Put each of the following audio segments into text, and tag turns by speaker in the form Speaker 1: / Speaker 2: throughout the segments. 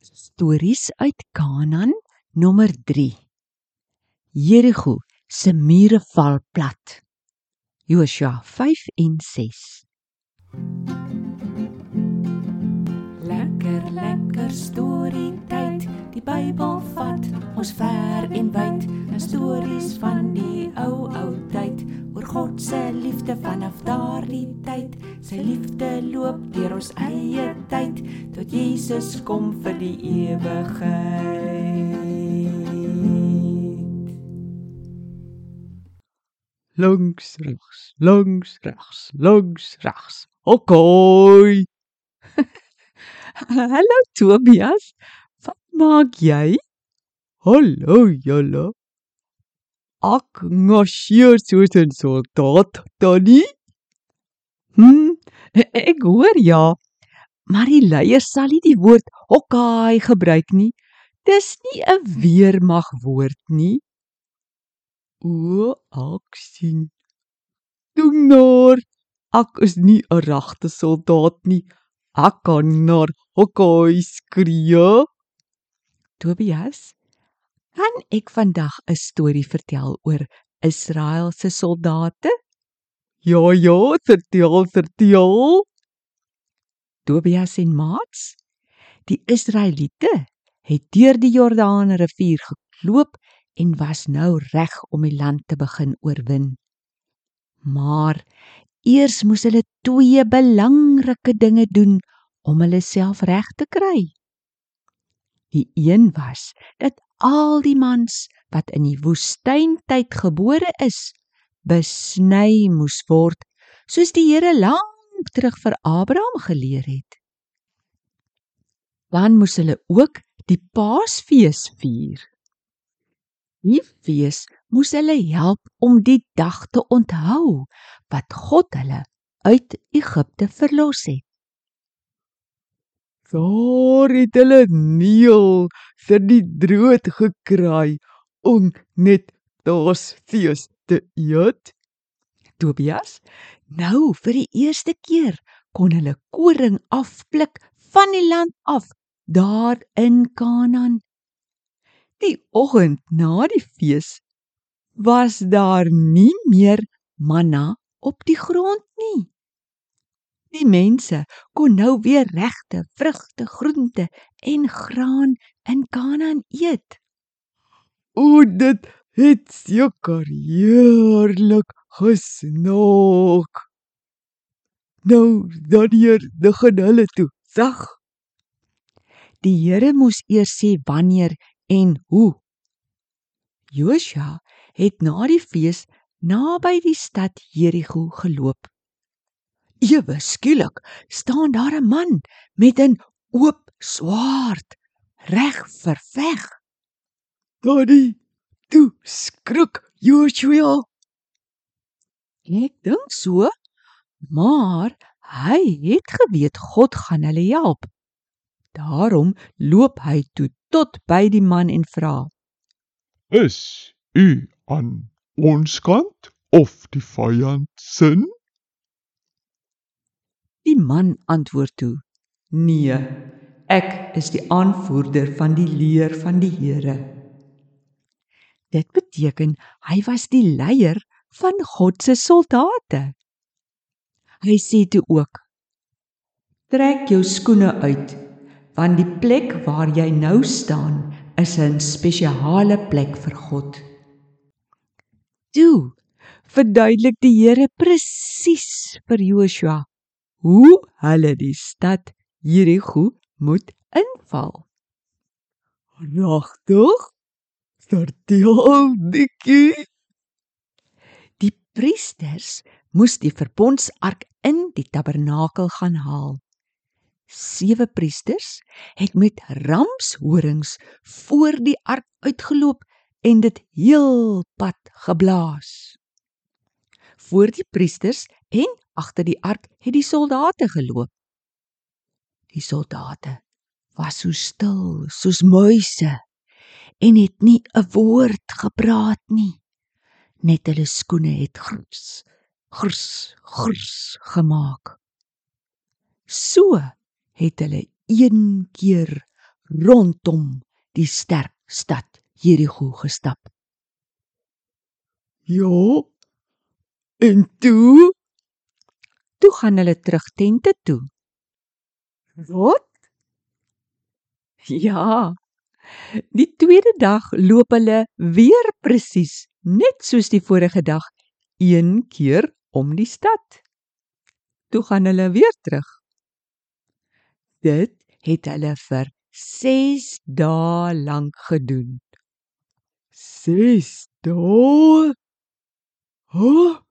Speaker 1: Stories uit Kanaan nommer 3. Jerigo se mure val plat. Josua 5 en 6.
Speaker 2: Lekker lekker storie tyd. Die Bybel vat ons ver en wyd. 'n Stories van die ou ou tyd oor God se liefde vanaf daardie tyd. Sy liefde loop deur ons eie tyd tot Jesus kom vir die ewigheid.
Speaker 3: Langs regs, langs regs, langs regs. Okay.
Speaker 1: Hallo Tobias. Maak jy?
Speaker 3: Hallo julle. Ek marcheer soos 'n soldaat, Tannie.
Speaker 1: Hm, ek hoor ja. Maar die leier sal nie die woord hokkai gebruik nie. Dis nie 'n weermag woord nie.
Speaker 3: O, ek sien. Doenaar, ek is nie 'n regte soldaat nie. Ek kan naar hokkai skree.
Speaker 1: Tobias, kan ek vandag 'n storie vertel oor Israel se soldate?
Speaker 3: Ja, ja, vertel, vertel.
Speaker 1: Tobias en maats, die Israeliete het deur die Jordaanrivier gekloop en was nou reg om die land te begin oorwin. Maar eers moes hulle twee belangrike dinge doen om hulle self reg te kry. Die een was dat al die mans wat in die woestyntyd gebore is, besny moes word, soos die Here lank terug vir Abraham geleer het. Dan moes hulle ook die Paasfees vier. Die fees moes hulle help om die dag te onthou wat God hulle uit Egipte verlos het.
Speaker 3: Daar het hulle neel vir die drood gekraai om net daas fees te eet.
Speaker 1: Tobias, nou vir die eerste keer kon hulle koring afpluk van die land af daar in Kanaan. Die oggend na die fees was daar nie meer manna op die grond. Die mense kon nou weer regte vrugte, groente en graan in Kanaan eet.
Speaker 3: O, dit het seker heerlik gesnook. Nou, daardeur begin hulle toe. Sag,
Speaker 1: Die Here moes eers sê wanneer en hoe. Josua het na die fees naby die stad Jerigo geloop. Ewe skielik staan daar 'n man met 'n oop swaard reg vir veg.
Speaker 3: daardie toe skrik Joshua.
Speaker 1: Ek dink so, maar hy het geweet God gaan hulle help. Daarom loop hy toe tot by die man en vra:
Speaker 4: Is u aan ons kant of die vyand sin?
Speaker 1: Die man antwoord toe: Nee, ek is die aanvoerder van die leer van die Here. Dit beteken hy was die leier van God se soldate. Hy sê toe ook: Trek jou skoene uit, want die plek waar jy nou staan is 'n spesiale plek vir God. Toe verduidelik die Here presies vir Joshua hoe hulle die stad Jerigo moet inval.
Speaker 3: Regtig? Vertel dikkie.
Speaker 1: Die priesters moes die verbondsark in die tabernakel gaan haal. Sewe priesters het met ramshorings voor die ark uitgeloop en dit heel pad geblaas. Voor die priesters en agter die ark het die soldate geloop. Die soldate was so stil soos muise en het nie 'n woord gepraat nie. Net hulle skoene het grus, grus, grus gemaak. So het hulle een keer rondom die sterk stad Jerigo gestap.
Speaker 3: Ja. En toe,
Speaker 1: Toe gaan hulle terug tente toe.
Speaker 3: wat?
Speaker 1: Ja. Die tweede dag loop hulle weer presies net soos die vorige dag een keer om die stad. Toe gaan hulle weer terug. Dit het hulle vir 6 dae lank gedoen.
Speaker 3: 6 dae. Ha?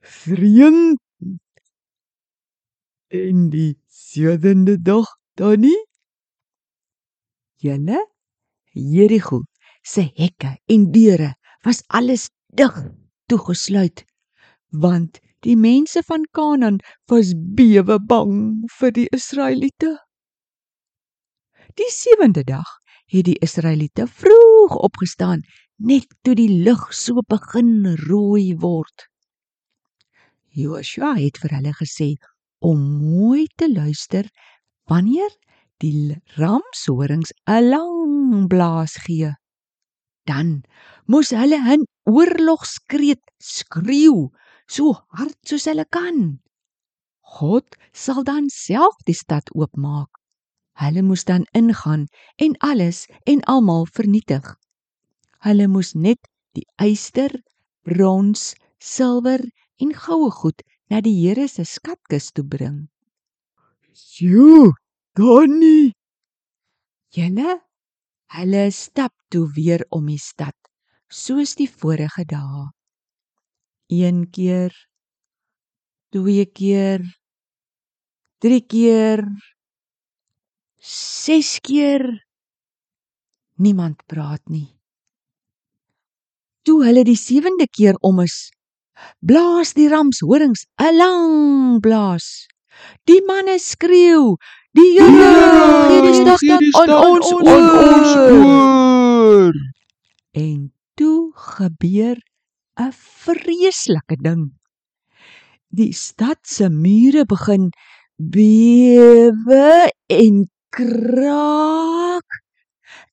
Speaker 3: Vriend. En die sewende dag dan nie?
Speaker 1: Julle Jerigo se hekke en deure was alles dig toegesluit want die mense van Kanaan was bewe bang vir die Israeliete. Die sewende dag het die Israeliete vroeg opgestaan net toe die lug so begin rooi word. Joshua het vir hulle gesê om mooi te luister wanneer die ramshorings 'n lang blaas gee. Dan moes hulle 'n oorlogskreet skreeu so hard soos hulle kan. God sal dan self die stad oopmaak. Hulle moes dan ingaan en alles en almal vernietig. Hulle moes net die yster, brons, silwer en goue goed na die Here se skatkis toe bring.
Speaker 3: Sjoe, dan nie.
Speaker 1: Julle hulle stap toe weer om die stad soos die vorige dae. Een keer, twee keer, drie keer, ses keer. Niemand praat nie. Toe hulle die sewende keer om is, blaas die ramshorings 'n lang blaas. Die manne skreeu: "Die Here gee die stad aan ons
Speaker 4: aan ons oor."
Speaker 1: En toe gebeur 'n vreeslike ding. Die stad se mure begin bewe en kraak.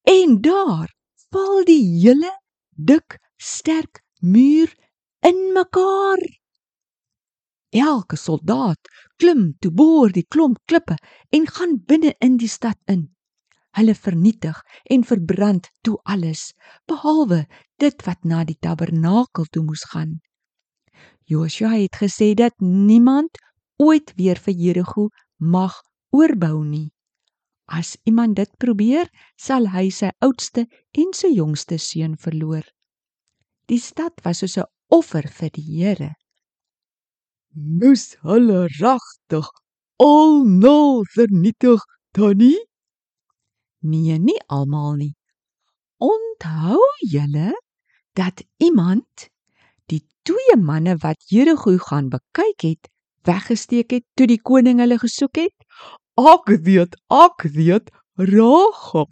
Speaker 1: En daar val die hele dik sterk muur in mekaar. Elke soldaat klim toe boor die klomp klippe en gaan binne in die stad in. Hulle vernietig en verbrand toe alles behalwe dit wat na die tabernakel toe moes gaan. Joshua het gesê dat niemand ooit weer vir Jerigo mag oorbou nie. As iemand dit probeer, sal hy sy oudste en sy jongste seun verloor. Die stad was soos 'n offer vir die Here.
Speaker 3: Moes hulle regtig al nul vernietig dan nie?
Speaker 1: Nee, nie almal nie. Onthou julle dat iemand die twee manne wat Jerigo gaan bekyk het, weggesteek het toe die koning hulle gesoek het?
Speaker 3: Ek weet, ek weet, Ragab.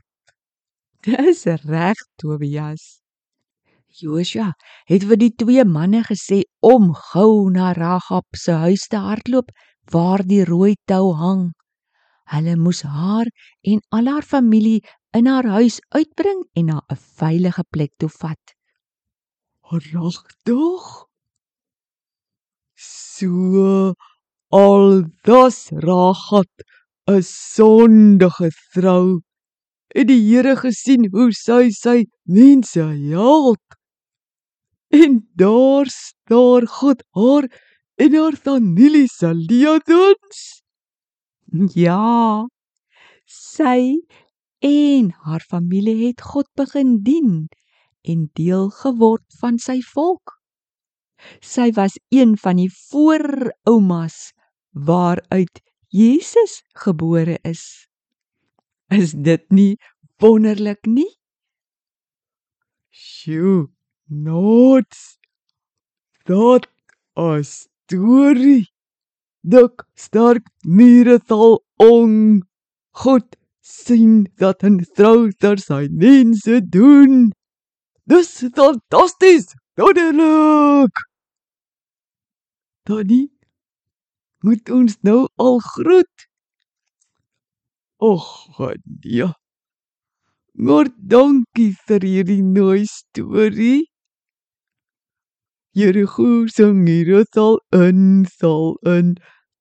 Speaker 1: Dis reg, Tobias. Joshua het vir die twee manne gesê om gou na Ragab se huis te hardloop waar die rooi tou hang. Hulle moes haar en al haar familie in haar huis uitbring en na 'n veilige plek toe vat.
Speaker 3: Regtig? So al das Ragab 'n sondige vrou. Het die Here gesien hoe sy sy mense help? En daar staar God haar en haar familie se leedens.
Speaker 1: Ja. Sy en haar familie het God begin dien en deel geword van sy volk. Sy was een van die vooroumas waaruit Jesus gebore is. Is dit nie wonderlik nie?
Speaker 3: Sjoe, nots. Dat 'n storie. Dik sterk mure sal on. God sien dat 'n trou ter sy mense doen. Dis fantasties. Wonderlik. Daddy, moet ons nou al groet? Och, nee.
Speaker 1: Maar dankie vir hierdie mooi storie. Jericho sing hier sal in sal in.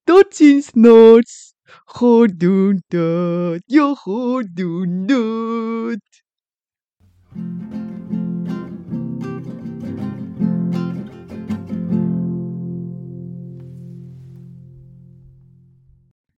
Speaker 1: Totsiens nots. God doen dit. Ja, God doen dit.